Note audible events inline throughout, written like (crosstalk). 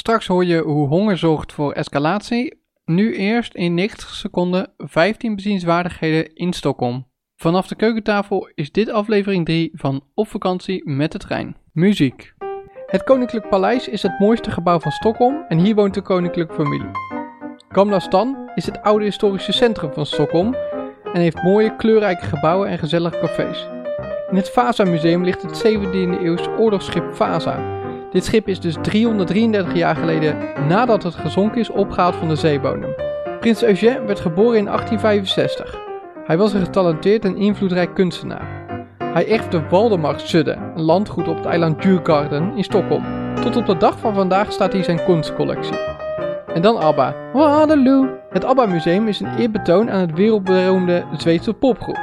Straks hoor je hoe honger zorgt voor escalatie. Nu eerst in 90 seconden 15 bezienswaardigheden in Stockholm. Vanaf de keukentafel is dit aflevering 3 van Op vakantie met de trein. Muziek. Het Koninklijk Paleis is het mooiste gebouw van Stockholm en hier woont de koninklijke familie. Gamla Stan is het oude historische centrum van Stockholm en heeft mooie kleurrijke gebouwen en gezellige cafés. In het Vasa Museum ligt het 17e eeuws oorlogsschip Vasa. Dit schip is dus 333 jaar geleden nadat het gezonken is opgehaald van de zeebodem. Prins Eugène werd geboren in 1865. Hij was een getalenteerd en invloedrijk kunstenaar. Hij erfde Waldemarsudde, een landgoed op het eiland Djurgården in Stockholm. Tot op de dag van vandaag staat hier zijn kunstcollectie. En dan ABBA. Waterloo. Het ABBA Museum is een eerbetoon aan het wereldberoemde Zweedse popgroep.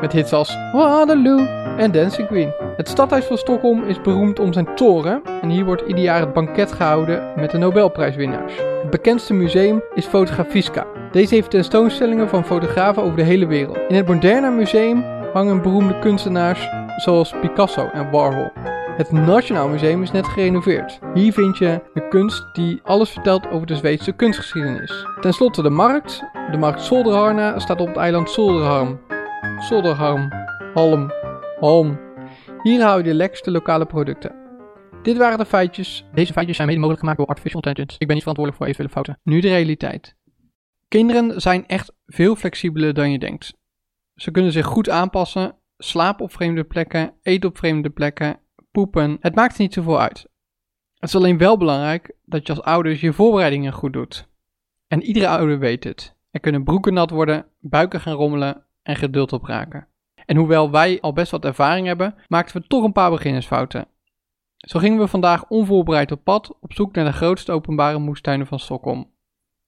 Met hits als Waterloo en Dancing Queen. Het stadhuis van Stockholm is beroemd om zijn toren en hier wordt ieder jaar het banket gehouden met de Nobelprijswinnaars. Het bekendste museum is Fotografiska. Deze heeft tentoonstellingen van fotografen over de hele wereld. In het Moderna Museum hangen beroemde kunstenaars zoals Picasso en Warhol. Het Nationaal Museum is net gerenoveerd. Hier vind je de kunst die alles vertelt over de Zweedse kunstgeschiedenis. Ten slotte de markt. De markt Solderharna staat op het eiland Solderharm. Solderharm. Halm. Hier hou je de lekkerste lokale producten. Dit waren de feitjes. Deze feitjes zijn mede mogelijk gemaakt door Artificial Intelligence. Ik ben niet verantwoordelijk voor eventuele fouten. Nu de realiteit. Kinderen zijn echt veel flexibeler dan je denkt. Ze kunnen zich goed aanpassen, slapen op vreemde plekken, eten op vreemde plekken, poepen. Het maakt niet zoveel uit. Het is alleen wel belangrijk dat je als ouders je voorbereidingen goed doet. En iedere ouder weet het. Er kunnen broeken nat worden, buiken gaan rommelen en geduld opraken. En hoewel wij al best wat ervaring hebben, maakten we toch een paar beginnersfouten. Zo gingen we vandaag onvoorbereid op pad op zoek naar de grootste openbare moestuinen van Stockholm.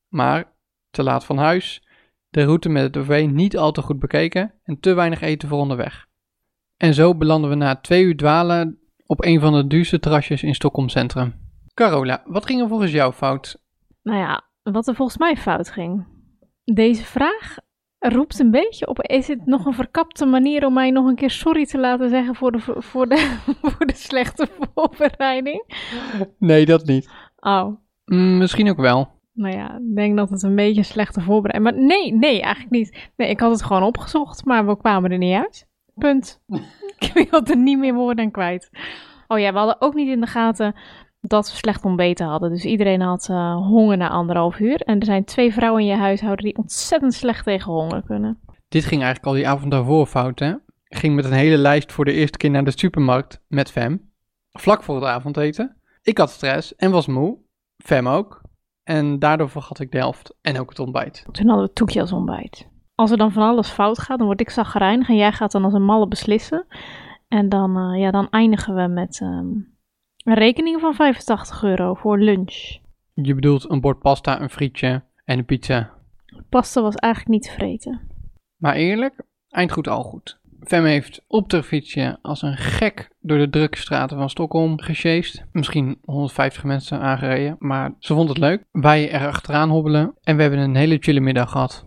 Maar te laat van huis, de route met het OV niet al te goed bekeken en te weinig eten voor onderweg. En zo belanden we na twee uur dwalen op een van de duurste terrasjes in Stockholm Centrum. Carola, wat ging er volgens jou fout? Nou ja, wat er volgens mij fout ging. Deze vraag roept een beetje op. Is het nog een verkapte manier om mij nog een keer sorry te laten zeggen voor de, voor de, (laughs) voor de slechte voorbereiding? Nee, dat niet. Oh. Mm, misschien ook wel. Nou ja, ik denk dat het een beetje een slechte voorbereiding Maar nee, nee, eigenlijk niet. Nee, ik had het gewoon opgezocht, maar we kwamen er niet uit. Punt. (laughs) ik er niet meer woorden aan kwijt. Oh ja, we hadden ook niet in de gaten dat we slecht ontbeten hadden. Dus iedereen had uh, honger na anderhalf uur. En er zijn twee vrouwen in je huishouden die ontzettend slecht tegen honger kunnen. Dit ging eigenlijk al die avond daarvoor fout, hè? Ging met een hele lijst voor de eerste keer naar de supermarkt met Fem. Vlak voor het avondeten. Ik had stress en was moe. Fem ook. En daardoor vergat ik de helft en ook het ontbijt. Toen hadden we toekje als ontbijt. Als er dan van alles fout gaat, dan word ik zagrijnig en jij gaat dan als een malle beslissen. En dan, uh, ja, dan eindigen we met um, een rekening van 85 euro voor lunch. Je bedoelt een bord pasta, een frietje en een pizza. Pasta was eigenlijk niet te vreten. Maar eerlijk, eindgoed al goed. Fem heeft op de fietsje als een gek door de drukke straten van Stockholm gesjeest. Misschien 150 mensen aangereden, maar ze vond het leuk. Wij er achteraan hobbelen en we hebben een hele chille middag gehad.